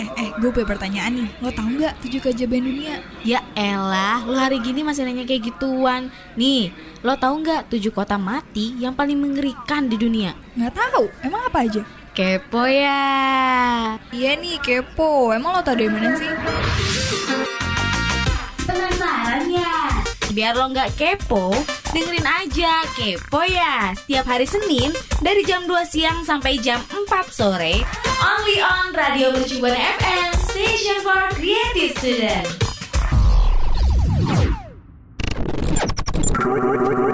Eh, eh, gue punya pertanyaan nih. Lo tau nggak tujuh keajaiban dunia? Ya elah, lu hari gini masih nanya kayak gituan. Nih, lo tahu nggak tujuh kota mati yang paling mengerikan di dunia? Nggak tahu. Emang apa aja? Kepo ya. Iya nih, kepo. Emang lo tau dari mana sih? Penasaran ya? Biar lo nggak kepo, dengerin aja Kepo ya setiap hari Senin dari jam 2 siang sampai jam 4 sore only on Radio Mercubuana FM Station for Creative Student.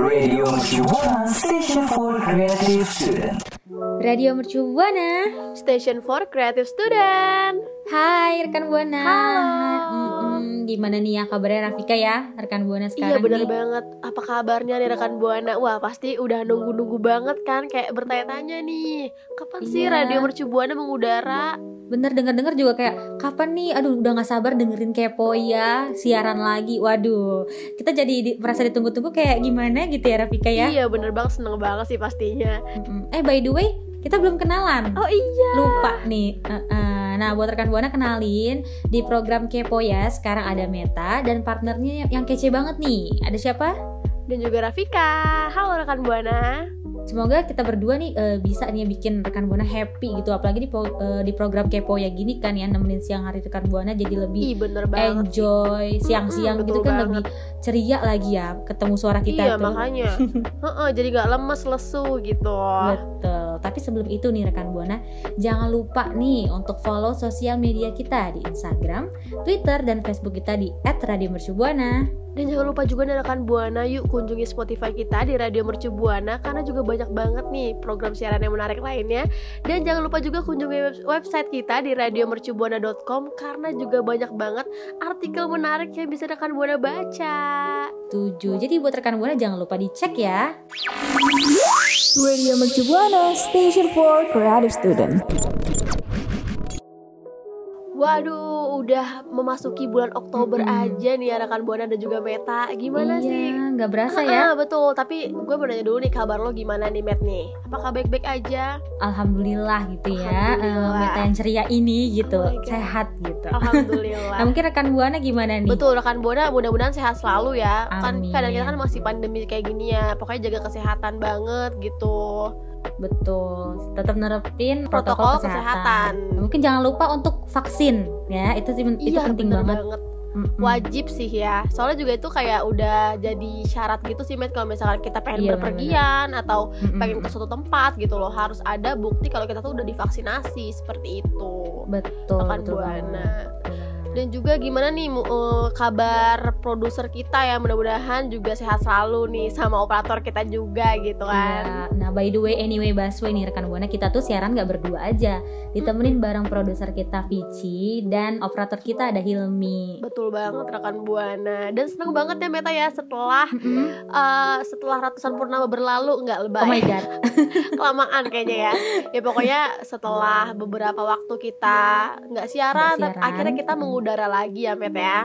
Radio Mercubuana Station for Creative Student. Radio Mercu Buana. Station for Creative Student. Hai rekan Buana. Halo. Mm-mm, gimana nih ya kabarnya Rafika ya rekan Buana Iya sekarang bener nih? banget. Apa kabarnya nih rekan Buana? Wah pasti udah nunggu-nunggu banget kan kayak bertanya-tanya nih. Kapan sih Iya. Radio Mercu Buana mengudara? Bener denger-denger juga kayak kapan nih? Aduh udah nggak sabar dengerin kepo ya siaran lagi. Waduh kita jadi di- merasa ditunggu-tunggu kayak gimana gitu ya Rafika ya? Iya bener banget seneng banget sih pastinya. Eh by the way kita belum kenalan. Oh iya. lupa nih. Nah, buat rekan buana kenalin di program Kepo ya. Sekarang ada Meta dan partnernya yang kece banget nih. Ada siapa? Dan juga Rafika. Halo rekan Buana. Semoga kita berdua nih eh, bisa nih bikin rekan buana happy gitu. Apalagi di eh, di program Kepo ya gini kan ya nemenin siang hari rekan buana jadi lebih Ih bener banget. enjoy siang-siang Mm, gitu kan banget. lebih ceria lagi ya ketemu suara kita Iya tuh. makanya. Heeh, jadi gak lemes lesu gitu. Betul. Tapi sebelum itu nih rekan Buana, jangan lupa nih untuk follow sosial media kita di Instagram, Twitter, dan Facebook kita di @radiomercubuana. Dan jangan lupa juga nih rekan Buana yuk kunjungi Spotify kita di Radio Mercu Buana karena juga banyak banget nih program siaran yang menarik lainnya. Dan jangan lupa juga kunjungi web- website kita di radiomercubuana.com karena juga banyak banget artikel menarik yang bisa rekan Buana baca. Tujuh. Jadi buat rekan Buana jangan lupa dicek ya. Radio Mercu Buana Station for Creative Student. Waduh, udah memasuki bulan Oktober Mm-mm. aja nih rekan Buana dan juga Meta. Gimana sih? Iya, nggak berasa ya. Betul, tapi gue mau nanya dulu nih kabar lo gimana nih Met nih? Apakah baik-baik aja? Alhamdulillah gitu ya. Alhamdulillah. eh, Meta yang ceria ini gitu, Oh sehat gitu. Alhamdulillah. Nah mungkin rekan Buana gimana nih? Betul rekan Buana mudah-mudahan sehat selalu ya. Kan Amin. kadang kita kan masih pandemi kayak gini ya. Pokoknya jaga kesehatan banget gitu. Betul. Tetap nerapin Protokol protokol, kesehatan. kesehatan. Mungkin jangan lupa untuk vaksin ya. Itu sih itu iya penting bener banget. banget. Wajib sih ya. Soalnya juga itu kayak udah jadi syarat gitu sih Met kalau misalkan kita pengen Iya, berpergian atau Mm-mm. pengen ke suatu tempat gitu loh harus ada bukti kalau kita tuh udah divaksinasi seperti itu. betul Rekan betul Buana. banget. Dan juga gimana nih eh, kabar produser kita ya mudah-mudahan juga sehat selalu nih sama operator kita juga gitu kan. Iya. Nah by the way anyway Baswe nih rekan buana kita tuh siaran nggak berdua aja, ditemenin bareng produser kita Vici dan operator kita ada Hilmi. Betul banget rekan Buana. Dan seneng banget ya Meta ya setelah Mm-mm. eh, setelah ratusan purnama berlalu nggak lebay. Oh my god. Kelamaan kayaknya ya. Ya pokoknya setelah beberapa waktu kita nggak siaran, Nggak siaran. akhirnya kita mengudara lagi ya Meta ya.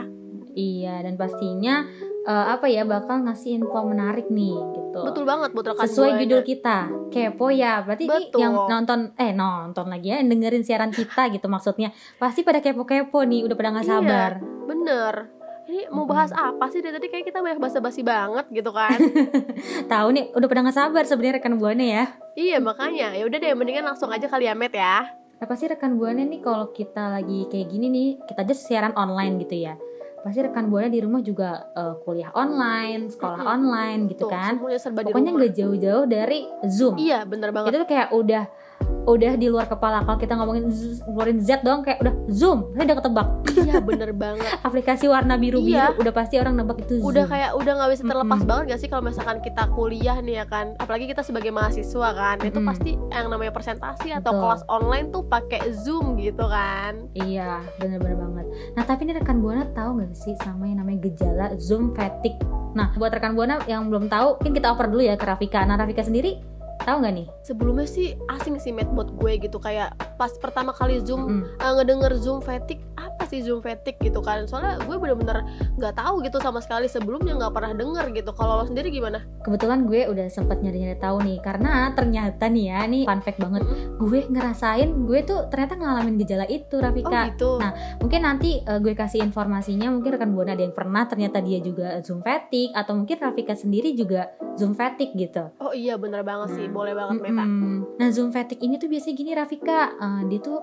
Iya dan pastinya eh, apa ya bakal ngasih info menarik nih gitu. Betul banget buat rekan Sesuai Buana. judul kita, kepo ya. Berarti Betul. yang nonton eh nonton lagi ya, yang dengerin siaran kita gitu maksudnya. Pasti pada kepo-kepo nih, udah pada nggak Iya. sabar. Bener. Ini mau bahas apa sih dari tadi kayak kita banyak basa-basi banget gitu kan. Tahu nih, udah pada nggak sabar sebenarnya rekan buana ya. iya makanya ya udah deh mendingan langsung aja kali ya Met ya. Nah, pasti rekan buana nih kalau kita lagi kayak gini nih, kita aja siaran online gitu ya. Pasti rekan buana di rumah juga eh, kuliah online, sekolah online gitu Tuh, kan. Pokoknya nggak jauh-jauh dari Zoom. Iya bener banget. Itu tuh kayak udah udah di luar kepala kalau kita ngomongin Z, ngeluarin Z doang kayak udah Zoom, saya udah ketebak. iya bener banget. Aplikasi warna biru-biru Iya. udah pasti orang nebak itu Zoom. Udah kayak udah nggak bisa terlepas Mm-mm. banget gak sih kalau misalkan kita kuliah nih ya kan. Apalagi kita sebagai mahasiswa kan. Itu Mm-mm. pasti yang namanya presentasi atau Betul. kelas online tuh pakai Zoom gitu kan. Iya, bener-bener banget. Nah, tapi ini rekan Buana tahu nggak sih sama yang namanya gejala Zoom fatigue? Nah, buat rekan Buana yang belum tahu, mungkin kita oper dulu ya ke Rafika. Nah, Rafika sendiri tahu nggak nih? Sebelumnya sih asing sih Matt buat gue gitu kayak pas pertama kali Zoom Mm-mm. eh, ngedenger Zoom fatigue sih Zoom fatigue gitu kan. Soalnya gue bener-bener nggak tahu gitu sama sekali sebelumnya nggak pernah denger gitu. Kalau lo sendiri gimana? Kebetulan gue udah sempet nyari-nyari tahu nih karena ternyata nih ya nih fun fact banget. Mm-mm. gue ngerasain gue tuh ternyata ngalamin gejala itu oh Rafika gitu. Nah, mungkin nanti eh, gue kasih informasinya mungkin rekan buana ada yang pernah ternyata dia juga zoom fatigue atau mungkin Rafika sendiri juga zoom fatigue gitu. Oh iya bener banget sih. Boleh banget Meta Mm-mm. Nah zoom fatigue ini tuh biasanya gini Rafika, eh, dia tuh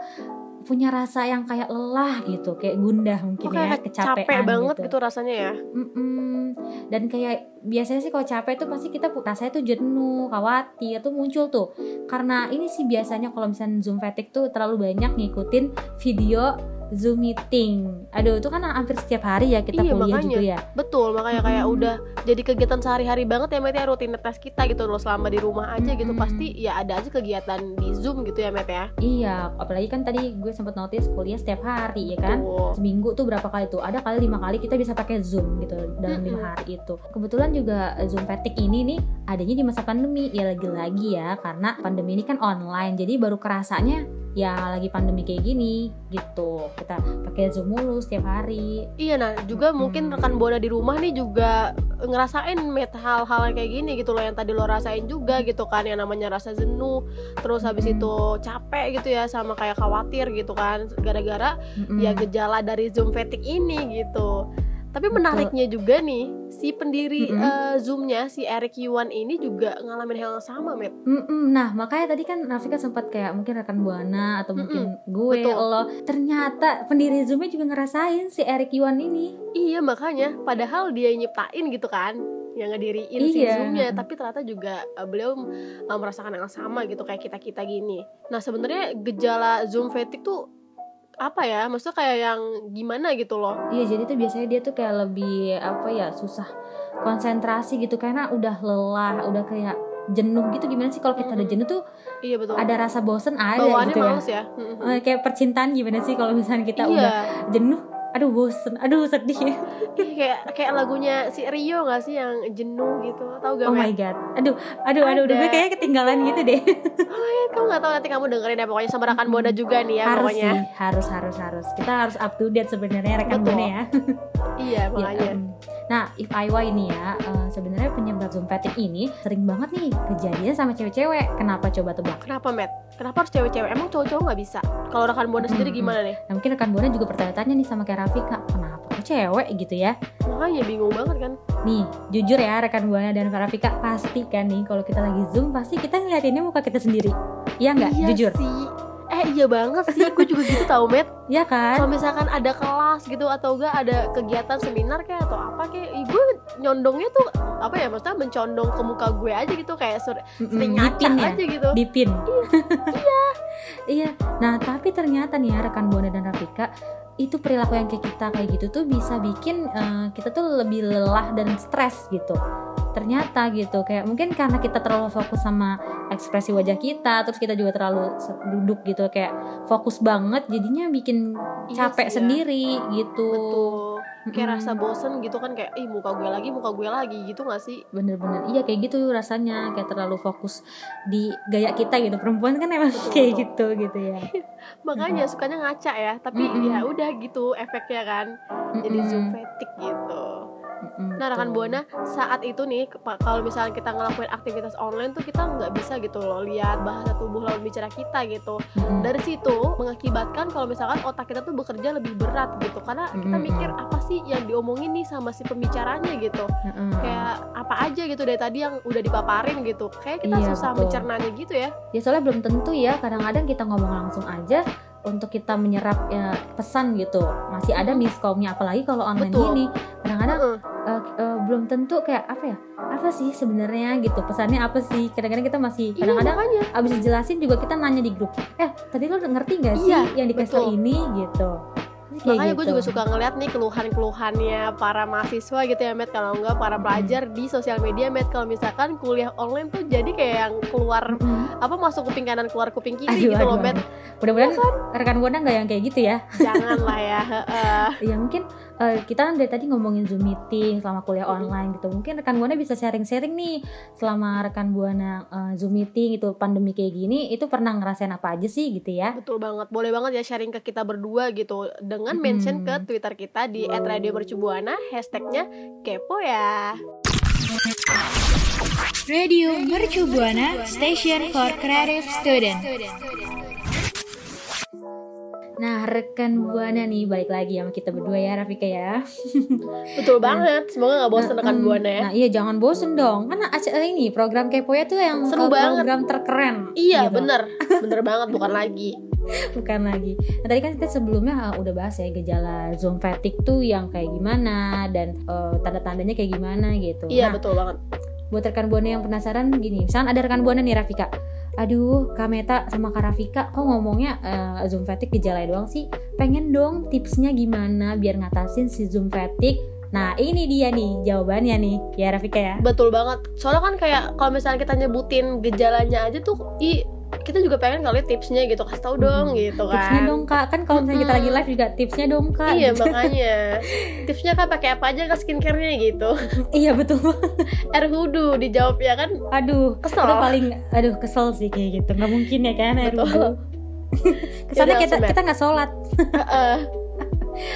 punya rasa yang kayak lelah gitu, kayak gundah mungkin oh, ya, kayak kecapean capek banget gitu. gitu rasanya ya Mm-mm. Dan kayak biasanya sih kalau capek tuh pasti kita rasanya tuh jenuh, khawatir tuh muncul tuh. Karena ini sih biasanya kalau misalnya zoom fatigue tuh terlalu banyak ngikutin video Zoom meeting. Aduh, itu kan hampir setiap hari ya kita Iya, kuliah makanya. juga ya. betul makanya kayak Mm-mm. udah jadi kegiatan sehari-hari banget ya Met ya rutinitas kita gitu loh selama di rumah aja gitu Mm-mm. pasti ya ada aja kegiatan di Zoom gitu ya Met ya Iya, apalagi kan tadi gue sempet notice kuliah setiap hari ya kan. Tuh. seminggu tuh berapa kali tuh ada kali lima kali kita bisa pakai zoom gitu dalam lima hari itu kebetulan juga zoom fatigue ini nih adanya di masa pandemi ya lagi-lagi ya karena pandemi ini kan online jadi baru kerasanya ya lagi pandemi kayak gini gitu kita pakai zoom mulu setiap hari Iya nah juga mungkin Hmm. rekan buana di rumah nih juga ngerasain met hal-hal kayak gini gitu loh yang tadi lo rasain juga gitu kan yang namanya rasa jenuh terus habis Hmm. itu capek gitu ya sama kayak khawatir gitu kan gara-gara Mm-mm. ya gejala dari Zoom fatigue ini gitu. Tapi Betul. menariknya juga nih si pendiri Mm-mm. eh, Zoom-nya si Eric Yuan ini juga ngalamin hal yang sama met. Mm-mm. Nah makanya tadi kan Rafika sempat kayak mungkin rekan buana atau mungkin gue betul. lo ternyata pendiri zoomnya juga ngerasain si Eric Yuan ini Iya makanya padahal dia nyiptain gitu kan yang ngediriin si Iya. Zoom-nya tapi ternyata juga eh, beliau eh, merasakan yang sama gitu kayak kita-kita gini. Nah, sebenarnya gejala Zoom fatigue tuh apa ya? Maksudnya kayak yang gimana gitu loh. Iya jadi tuh biasanya dia tuh kayak lebih apa ya susah konsentrasi gitu karena udah lelah, udah kayak jenuh gitu gimana sih kalau kita udah Mm-mm. jenuh tuh Iya betul. ada rasa bosen ada Bawaannya gitu ya. ya. Eh, kayak percintaan gimana sih kalau misalnya kita iya. udah jenuh, aduh bosen, aduh sedih. Iya, kayak kayak lagunya si Rio gak sih yang jenuh gitu? Tahu gak Oh my god, aduh, aduh, aduh, aduh, gue kayaknya ketinggalan gitu deh. kamu gak tahu nanti kamu dengerin ya. Pokoknya sama rekan Buana juga nih ya harus pokoknya. sih, harus, harus, harus. Kita harus up to date sebenarnya rekan buana ya. iya Ya, makanya. em. Nah, if I were ini ya, eh, sebenarnya penyebab zoom fatigue ini sering banget nih kejadian sama cewek-cewek. Kenapa coba tebak? kenapa Matt kenapa harus cewek-cewek emang cowok-cowok nggak bisa kalau rekan Buana sendiri Mm-mm. gimana nih Nah, mungkin rekan buana juga bertanya-tanya nih sama kayak Rafika, kenapa kok cewek gitu ya? makanya bingung banget kan Nih, jujur ya rekan buana dan Rafika pasti kan nih kalau kita lagi zoom pasti kita ngeliatinnya muka kita sendiri. Iya nggak? iya jujur. sih eh iya banget sih gue juga gitu tau Matt Iya kan? kalau misalkan ada kelas gitu atau enggak ada kegiatan seminar kayak atau apa kayak gue nyondongnya tuh apa ya maksudnya mencondong ke muka gue aja gitu kayak Mm-mm, sering ngaca pin ya? aja gitu Di pin. Iya. Nah, tapi ternyata nih ya rekan buana dan Rafika itu perilaku yang kayak kita kayak gitu tuh bisa bikin eh, kita tuh lebih lelah dan stres gitu. Ternyata gitu kayak mungkin karena kita terlalu fokus sama ekspresi wajah kita, terus kita juga terlalu duduk gitu kayak fokus banget, jadinya bikin Iya capek sih ya. sendiri gitu. betul kayak Mm-mm. rasa bosen gitu kan kayak ih muka gue lagi muka gue lagi gitu gak sih bener-bener iya kayak gitu rasanya kayak terlalu fokus di gaya kita gitu perempuan kan emang Betul, kayak betul. gitu gitu ya makanya sukanya ngaca ya tapi Mm-mm. ya udah gitu efeknya kan jadi Mm-mm. zoom fatigue gitu Nah rekan betul. buana saat itu nih kalau misalnya kita ngelakuin aktivitas online tuh kita nggak bisa gitu loh lihat bahasa tubuh lawan bicara kita gitu Mm-mm. dari situ mengakibatkan kalau misalkan otak kita tuh bekerja lebih berat gitu karena kita Mm-mm. mikir apa sih yang diomongin nih sama si pembicaranya gitu Mm-mm. kayak apa aja gitu dari tadi yang udah dipaparin gitu kayak kita Iya, susah betul. mencernanya gitu ya ya soalnya belum tentu ya kadang-kadang kita ngomong langsung aja untuk kita menyerap ya, pesan gitu masih ada Mm-mm. miskomnya apalagi kalau online Betul. gini kadang-kadang Heeh. Eh, eh, belum tentu kayak apa ya apa sih sebenarnya gitu pesannya apa sih kadang-kadang kita masih iya kadang-kadang makanya abis dijelasin juga kita nanya di grup eh tadi lo ngerti gak sih Iya, yang dikasih tau betul. ini gitu Kayak makanya gue gitu. juga suka ngeliat nih keluhan-keluhannya para mahasiswa gitu ya Matt kalau enggak para pelajar di sosial media Matt kalau misalkan kuliah online tuh jadi kayak yang keluar Mm-mm. apa masuk kuping kanan keluar kuping kiri Aduh, gitu aduh, loh aduh. Mudah-mudahan Iya rekan buana nggak yang kayak gitu ya. jangan lah ya. Ya mungkin eh, kita kan dari tadi ngomongin Zoom meeting selama kuliah online gitu. Mungkin rekan buana bisa sharing-sharing nih selama rekan buana eh, Zoom meeting itu pandemi kayak gini itu pernah ngerasain apa aja sih gitu ya? betul banget boleh banget ya sharing ke kita berdua gitu dengan mention ke Mm-mm. twitter kita di @radiomercubuana hashtagnya kepo ya Radio Mercu Buana Station for Creative Student. Nah rekan buana nih balik lagi sama kita berdua ya Rafika ya. betul banget semoga nggak bosan rekan Mm, buana ya. Nah iya jangan bosen dong. Karena acara ini program Kepo ya tuh yang Seru banget. program terkeren iya gitu. bener. Bener banget bukan lagi. Bukan lagi. Nah tadi kan kita sebelumnya uh, udah bahas ya Gejala Zoom fatigue tuh yang kayak gimana Dan uh, tanda-tandanya kayak gimana gitu. Iya Nah betul banget. buat rekan Buana yang penasaran gini. Misalnya ada rekan Buana nih Rafika Aduh Kak Meta sama Kak Rafika Kok ngomongnya uh, Zoom fatigue gejala doang sih? Pengen dong tipsnya gimana Biar ngatasin si Zoom fatigue? Nah ini dia nih jawabannya nih. Ya Rafika ya? Betul banget. Soalnya kan kayak kalau misalnya kita nyebutin gejalanya aja tuh i kita juga pengen kali tipsnya gitu kasih tahu dong gitu kan. tipsnya dong kak. Kan kalau misalnya kita lagi live juga tipsnya dong kak. Iya Gitu. makanya. Tipsnya kan pakai apa aja ke skincare-nya gitu. Iya betul. Air hudu dijawab ya kan? Aduh Kesel. itu paling aduh kesel sih kayak gitu. Nggak mungkin ya kan air Betul. wudhu kesannya kita kita nggak sholat. Heeh.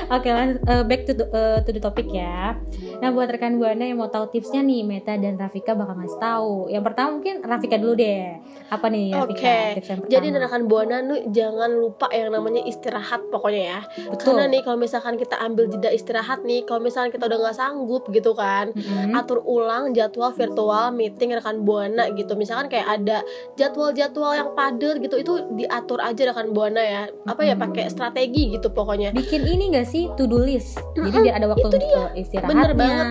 Oke lan- eh, back to the, eh, to the topic ya. Nah buat rekan buana yang mau tahu tipsnya nih Meta dan Rafika bakal ngasih tahu. Yang pertama mungkin Rafika dulu deh. Apa nih Rafika Oke, tips yang pertama? jadi rekan buana nih jangan lupa yang namanya istirahat pokoknya ya. Betul. Karena nih kalau misalkan kita ambil jeda istirahat nih kalau misalkan kita udah nggak sanggup gitu kan Mm-mm. atur ulang jadwal virtual meeting rekan buana gitu. Misalkan kayak ada jadwal-jadwal yang padat gitu itu diatur aja rekan buana ya. Apa ya pakai strategi gitu pokoknya. Bikin ini gak sih to do list? Jadi Mm-mm, biar ada waktu itu untuk istirahatnya. Bener banget.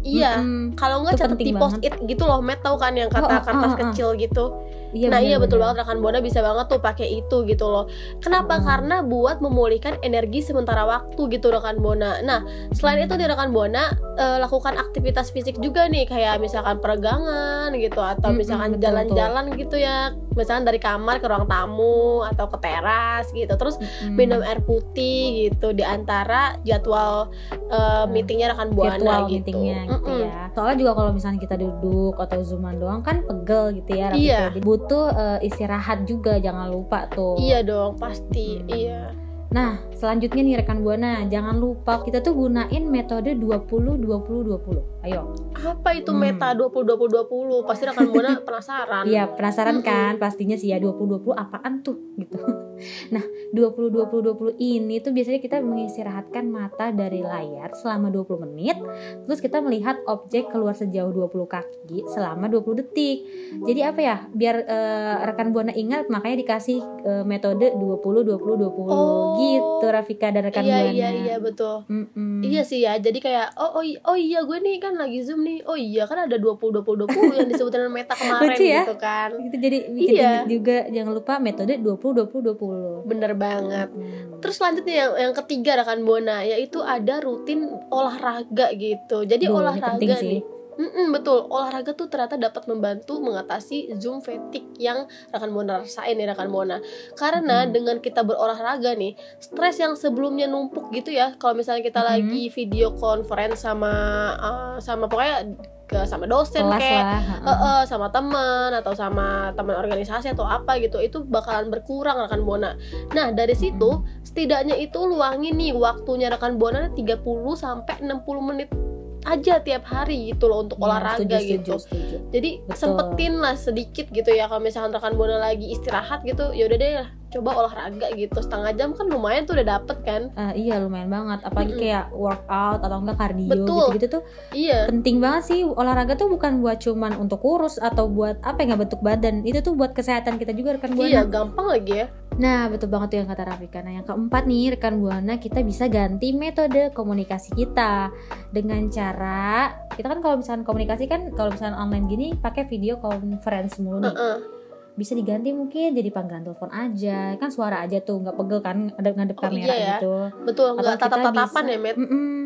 iya. Mm-mm. kalau nggak catat di post it gitu loh Matt tahu kan yang kata Oh, oh, kertas oh, oh. kecil gitu Iya, nah iya bener, betul bener. banget rekan buana bisa banget tuh pakai itu gitu loh kenapa Hmm. karena buat memulihkan energi sementara waktu gitu rekan buana nah selain itu nih rekan buana eh, lakukan aktivitas fisik juga nih kayak misalkan peregangan gitu atau Mm-mm, misalkan betul, jalan-jalan gitu ya misalkan dari kamar ke ruang tamu atau ke teras gitu terus Mm-mm. minum air putih gitu di antara jadwal eh, meetingnya rekan buana Hmm. virtual gitu meetingnya gitu Mm-mm. ya. Soalnya juga kalau misalnya kita duduk atau zooman doang kan pegel gitu ya. Iya. Jadi Butuh eh, istirahat juga jangan lupa tuh. Iya dong pasti Hmm. iya Nah, selanjutnya nih rekan Buana, jangan lupa kita tuh gunain metode 20 20 20. Ayo. apa itu Hmm. meta 20 20 20 pasti rekan buana penasaran Iya, penasaran Mm-mm. kan? Pastinya sih ya 20 20 apaan tuh gitu. Nah, 20 20 20 ini tuh biasanya kita mengistirahatkan mata dari layar selama 20 menit, terus kita melihat objek keluar sejauh 20 kaki selama 20 detik. Jadi apa ya? Biar eh, rekan Buana ingat makanya dikasih eh, metode 20 20 20 Oh. Gitu Rafika dan rekan iya Buana. iya iya betul Mm-mm. Iya sih ya, jadi kayak oh oh, oh iya gue nih kan lagi zoom nih, oh iya kan ada 20 20 20 yang disebutin meta kemarin Lucu ya? gitu kan, Gitu jadi bikin Iya. juga jangan lupa metode 20 20 20. bener banget. Hmm. Terus selanjutnya yang, yang ketiga rekan buana, yaitu ada rutin olahraga gitu. Jadi Duh, olahraga nih, Mm-mm, betul olahraga tuh ternyata dapat membantu mengatasi zoom fatigue yang rekan buana rasain nih rekan buana. Karena Mm-mm. dengan kita berolahraga nih, stres yang sebelumnya numpuk gitu ya. Kalau misalnya kita Mm-mm. lagi video conference sama uh, sama pokoknya ke sama dosen Kelas kayak lah. eh, eh, sama teman atau sama teman organisasi atau apa gitu itu bakalan berkurang rekan buana. Nah dari situ setidaknya itu luangin nih waktunya rekan buana 30 sampai 60 menit aja tiap hari gitu loh untuk Iya, olahraga setuju, gitu. setuju, setuju. Jadi Betul. sempetin lah sedikit gitu ya kalau misalkan rekan buana lagi istirahat gitu, ya udah deh coba olahraga gitu setengah jam kan lumayan tuh udah dapet kan. Eh, iya lumayan banget apalagi Mm-mm. kayak workout atau enggak kardio gitu-gitu tuh Iya. penting banget sih olahraga tuh bukan buat cuman untuk kurus atau buat apa ya nggak bentuk badan itu tuh buat kesehatan kita juga rekan buana Iya, gampang lagi ya. Nah betul banget tuh yang kata Rafika nah yang keempat nih rekan buana kita bisa ganti metode komunikasi kita dengan cara kita kan kalau misalnya komunikasi kan kalau misalnya online gini pakai video conference mulu nih Heeh. bisa diganti mungkin jadi panggilan telepon aja kan suara aja tuh nggak pegel kan ngadep ngadep Oh, kamera iya ya. gitu Betul, Atau nggak kita tatap-tatapan ya, Met. Mm-mm.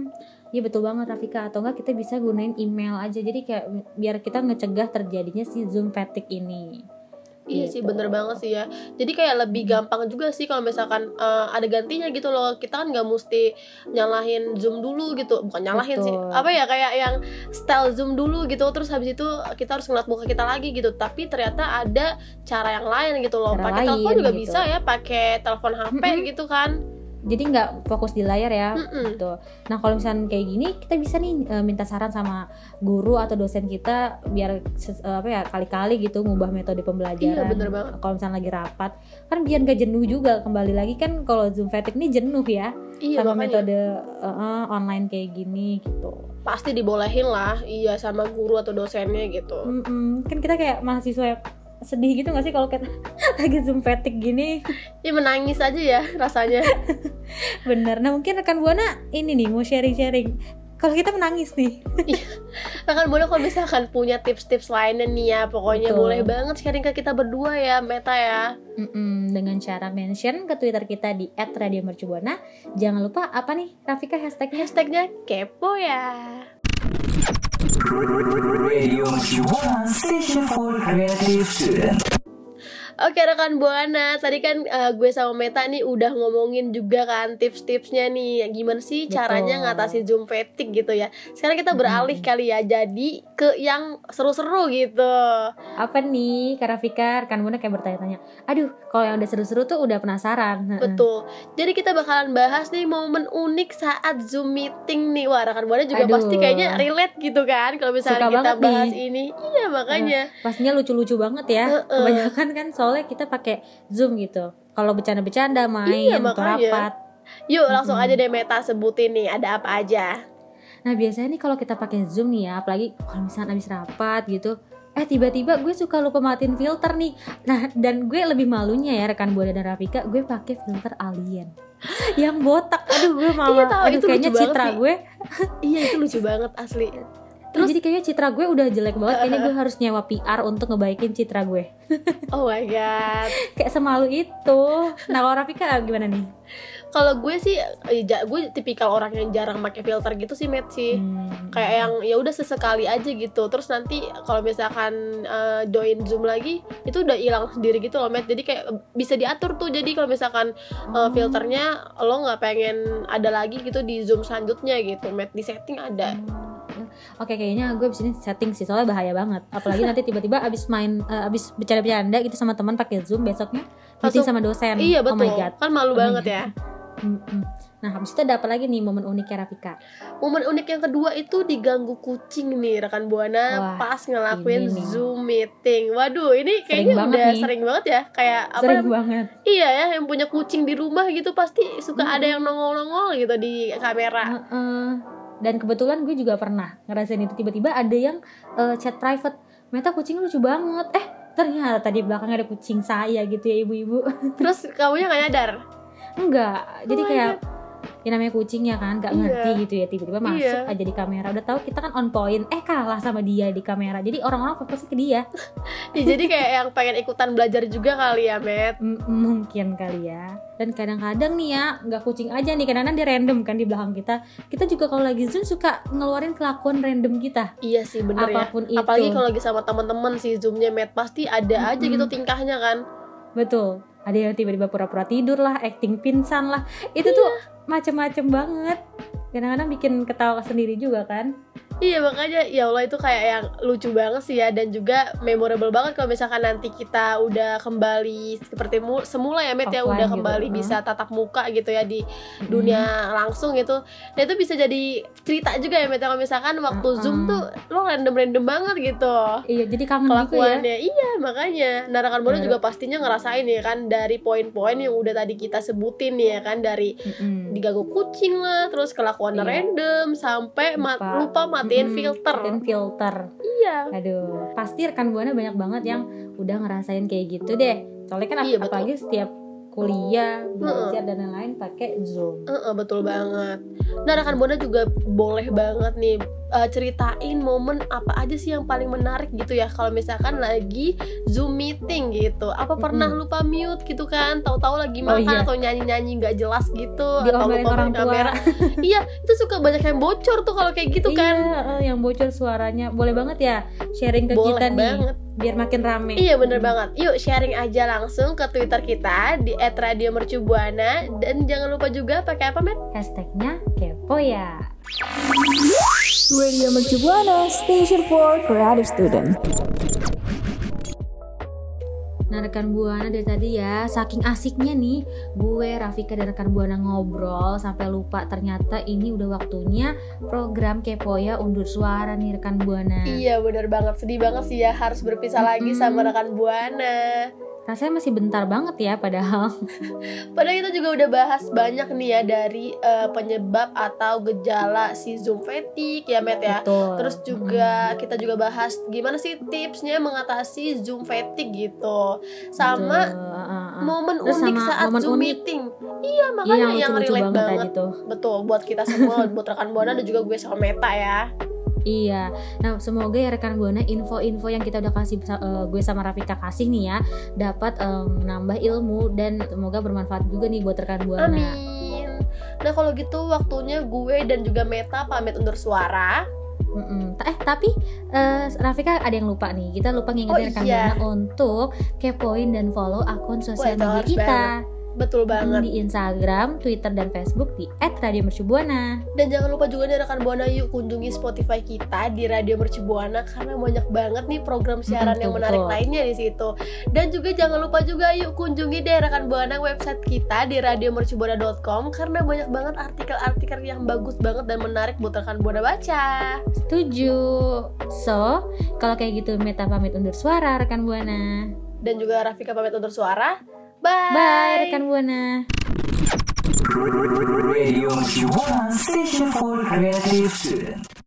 Iya betul banget Rafika atau enggak kita bisa gunain email aja jadi kayak biar kita ngecegah terjadinya si Zoom fatigue ini. Iya sih Gitu. bener banget sih ya. Jadi kayak lebih gampang juga sih kalau misalkan eh, ada gantinya gitu loh. Kita kan nggak mesti nyalahin zoom dulu gitu. Bukan nyalahin sih Betul. Apa ya kayak yang style zoom dulu gitu. Terus habis itu kita harus ngeliat muka kita lagi gitu. Tapi ternyata ada cara yang lain gitu loh. Pakai telepon juga gitu. bisa ya Pakai telepon HP gitu kan Jadi nggak fokus di layar ya. Mm-mm. Gitu. Nah kalau misalnya kayak gini kita bisa nih eh, minta saran sama guru atau dosen kita biar eh, apa ya kali-kali gitu ngubah metode pembelajaran. Iya, bener banget. Kalau misalnya lagi rapat kan biar gak jenuh juga kembali lagi kan kalau zoom fatigue ini jenuh ya Iya sama makanya metode eh, online kayak gini gitu. Pasti dibolehin lah Iya sama guru atau dosennya gitu Mm-mm. Kan kita kayak mahasiswa sedih gitu gak sih kalau kita lagi zoom fatigue gini Ya menangis aja ya rasanya bener. Nah mungkin rekan buana ini nih mau sharing-sharing. Kalau kita menangis nih, Nah kan boleh kalau misalkan punya tips-tips lainnya nih ya Pokoknya Betul. boleh banget sharing ke kita berdua ya Meta ya Mm-mm, dengan cara mention ke Twitter kita di @radiomercubuana. Jangan lupa apa nih Rafika hashtagnya? Hashtagnya kepo ya Radio Mercubuana Station for Creative Student. Oke rekan Buana, tadi kan eh, gue sama Meta nih udah ngomongin juga kan tips-tipsnya nih Gimana sih Betul. caranya ngatasi Zoom fatigue gitu ya Sekarang kita beralih kali ya, jadi ke yang seru-seru gitu Apa nih Kak Rafika? Rekan buana kayak bertanya-tanya. Aduh, kalau yang udah seru-seru tuh udah penasaran. Betul, jadi kita bakalan bahas nih momen unik saat Zoom meeting nih Wah rekan Buana juga Aduh. pasti kayaknya relate gitu kan Kalau misalnya Suka kita bahas nih. ini Iya makanya Pastinya lucu-lucu banget ya. Heeh. Kebanyakan kan soalnya kita pakai Zoom gitu. Kalau bercanda-bercanda main Iya, rapat. Yuk langsung Mm-mm. aja deh Meta sebutin nih ada apa aja Nah biasanya nih kalau kita pakai Zoom nih ya, apalagi kalau misalnya habis rapat gitu, eh tiba-tiba gue suka lupa matiin filter nih. Nah dan gue lebih malunya ya rekan Buana dan Rafika, gue pakai filter alien yang botak. Aduh gue malu. Iya, tahu, Aduh itu kayaknya citra sih. gue, Iya itu lucu banget asli Terus, jadi kayaknya citra gue udah jelek banget. Kayaknya gue harus nyewa PR untuk ngebaikin citra gue. Oh my god Kayak semalu itu. Nah kalau Rafika gimana nih? Kalau gue sih eh, Gue tipikal orang yang jarang pakai filter gitu sih Met sih Hmm. Kayak yang ya udah sesekali aja gitu Terus nanti kalau misalkan eh, join zoom lagi Itu udah hilang sendiri gitu loh Met Jadi kayak bisa diatur tuh Jadi kalau misalkan Oh. filternya Lo nggak pengen ada lagi gitu di zoom selanjutnya gitu Met Di setting ada Oke kayaknya gue abis ini setting sih soalnya bahaya banget. Apalagi nanti tiba-tiba abis main eh, abis bercanda-bercanda gitu sama teman pakai zoom besoknya meeting Langsung- sama dosen. Iya Oh my betul god. Kan malu Oh banget ya Mm-mm. Nah habis itu ada apa lagi nih momen uniknya Rafika? Momen unik yang kedua itu diganggu kucing nih rekan buana Wah, pas ngelakuin zoom meeting. Waduh, ini Sering kayaknya banget udah nih. sering banget ya. Kayak apa? Sering banget. Iya ya, yang punya kucing di rumah gitu pasti suka ada yang nongol-nongol gitu di kamera. Heeh. Dan kebetulan gue juga pernah ngerasain itu tiba-tiba ada yang eh, chat private. Meta kucingnya lucu banget. Eh ternyata di belakang ada kucing saya gitu ya ibu-ibu. Terus kamunya nggak nyadar? Enggak. Jadi Oh my kayak ya namanya kucing ya kan, nggak Iya. ngerti gitu ya tiba-tiba masuk Iya. aja di kamera. Udah tahu kita kan on point, eh kalah sama dia di kamera. Jadi orang-orang fokusnya ke dia. Ya, jadi kayak yang pengen ikutan belajar juga kali ya, Met. M- mungkin kali ya. Dan kadang-kadang nih ya, nggak kucing aja nih, kadang-kadang dia random kan di belakang kita. Kita juga kalau lagi zoom suka ngeluarin kelakuan random kita. Iya sih bener ya. Apa pun itu. Apalagi kalau lagi sama teman-teman sih zoomnya Met pasti ada aja Mm-mm. gitu tingkahnya kan. Betul. Ada yang tiba-tiba pura-pura tidur lah, acting pingsan lah. Itu tuh macem-macem banget. Kadang-kadang bikin ketawa sendiri juga kan. Iya makanya ya Allah itu kayak yang lucu banget sih ya dan juga memorable banget kalau misalkan nanti kita udah kembali seperti mu- semula ya Met ya udah gitu, kembali heeh. bisa tatap muka gitu ya di dunia langsung gitu. Nah itu bisa jadi cerita juga ya Met ya, kalau misalkan waktu Heeh. zoom tuh lo random-random banget gitu Iya, jadi kangen juga ya. kelakuannya. Iya makanya. Nah rekan Bono Bener. juga pastinya ngerasain ya kan dari poin-poin yang udah tadi kita sebutin ya kan dari Mm-mm. diganggu kucing lah, terus kelakuan Iya. random sampai Lupa. lupa matiin Mm-mm, filter. matiin filter. Iya. Aduh, pasti rekan buana banyak banget yang udah ngerasain kayak gitu deh. Soalnya kan Iya, betul. apalagi setiap kuliah, belajar dan lain-lain pakai Zoom. Heeh, betul banget. Nah, rekan Bona juga boleh banget nih uh, ceritain momen apa aja sih yang paling menarik gitu ya kalau misalkan lagi zoom meeting gitu. Apa pernah Mm-mm. lupa mute gitu kan? Tahu-tahu lagi Oh, makan iya. atau nyanyi-nyanyi nggak jelas gitu atau Diomelin lupa orang kamera. Iya itu suka banyak yang bocor tuh kalau kayak gitu kan. Iya, eh, yang bocor suaranya. Boleh banget ya sharing ke boleh kita nih banget. biar makin rame. Iya bener banget. Yuk sharing aja langsung ke Twitter kita Di @radiomercubuana. Dan jangan lupa juga pakai apa Met? hashtagnya kepo ya Radio Mercu Buana Station for Creative Student. Nah rekan Buana dari tadi ya Saking asiknya nih Gue Rafika dan rekan Buana ngobrol Sampai lupa ternyata ini udah waktunya Program Kepo ya undur suara nih rekan Buana Iya bener banget Sedih banget sih ya Harus berpisah lagi Mm-mm. sama rekan Buana Rasanya masih bentar banget ya padahal. Padahal kita juga udah bahas banyak nih ya Dari eh, penyebab atau gejala si Zoom fatigue ya Met ya. Betul. Terus juga kita juga bahas gimana sih tipsnya mengatasi Zoom fatigue gitu. Sama Betul, uh, uh, uh. momen Terus unik sama saat momen Zoom unik. meeting. Iya Iya makanya yang yang, lucu-lucu relate banget, banget, tadi tuh. Betul buat kita semua Buat rekan Buana dan juga gue sama Meta ya Iya, nah semoga ya rekan buana info-info yang kita udah kasih eh, gue sama Rafika kasih nih ya dapat eh, menambah ilmu dan semoga bermanfaat juga nih buat rekan buana. Amin Nah kalau gitu waktunya gue dan juga Meta pamit undur suara Mm-mm. Eh tapi eh, Rafika ada yang lupa nih, kita lupa ngingetin Oh, rekan iya. buana untuk kepoin dan follow akun sosial media kita Betul banget di Instagram, Twitter dan Facebook di @radiomercubuana. Dan jangan lupa juga nih rekan Buana yuk kunjungi Spotify kita di Radio Mercubuana karena banyak banget nih program siaran Mm, yang betul, menarik betul. lainnya di situ. Dan juga jangan lupa juga yuk kunjungi deh rekan Buana website kita di radiomercubuana.com karena banyak banget artikel-artikel yang bagus banget dan menarik buat rekan Buana baca. Setuju. So, kalau kayak gitu Meta pamit undur suara rekan buana. Dan juga Rafika pamit undur suara. Bye. Bye rekan buana. Radio Mercu Buana Station for Creative Student.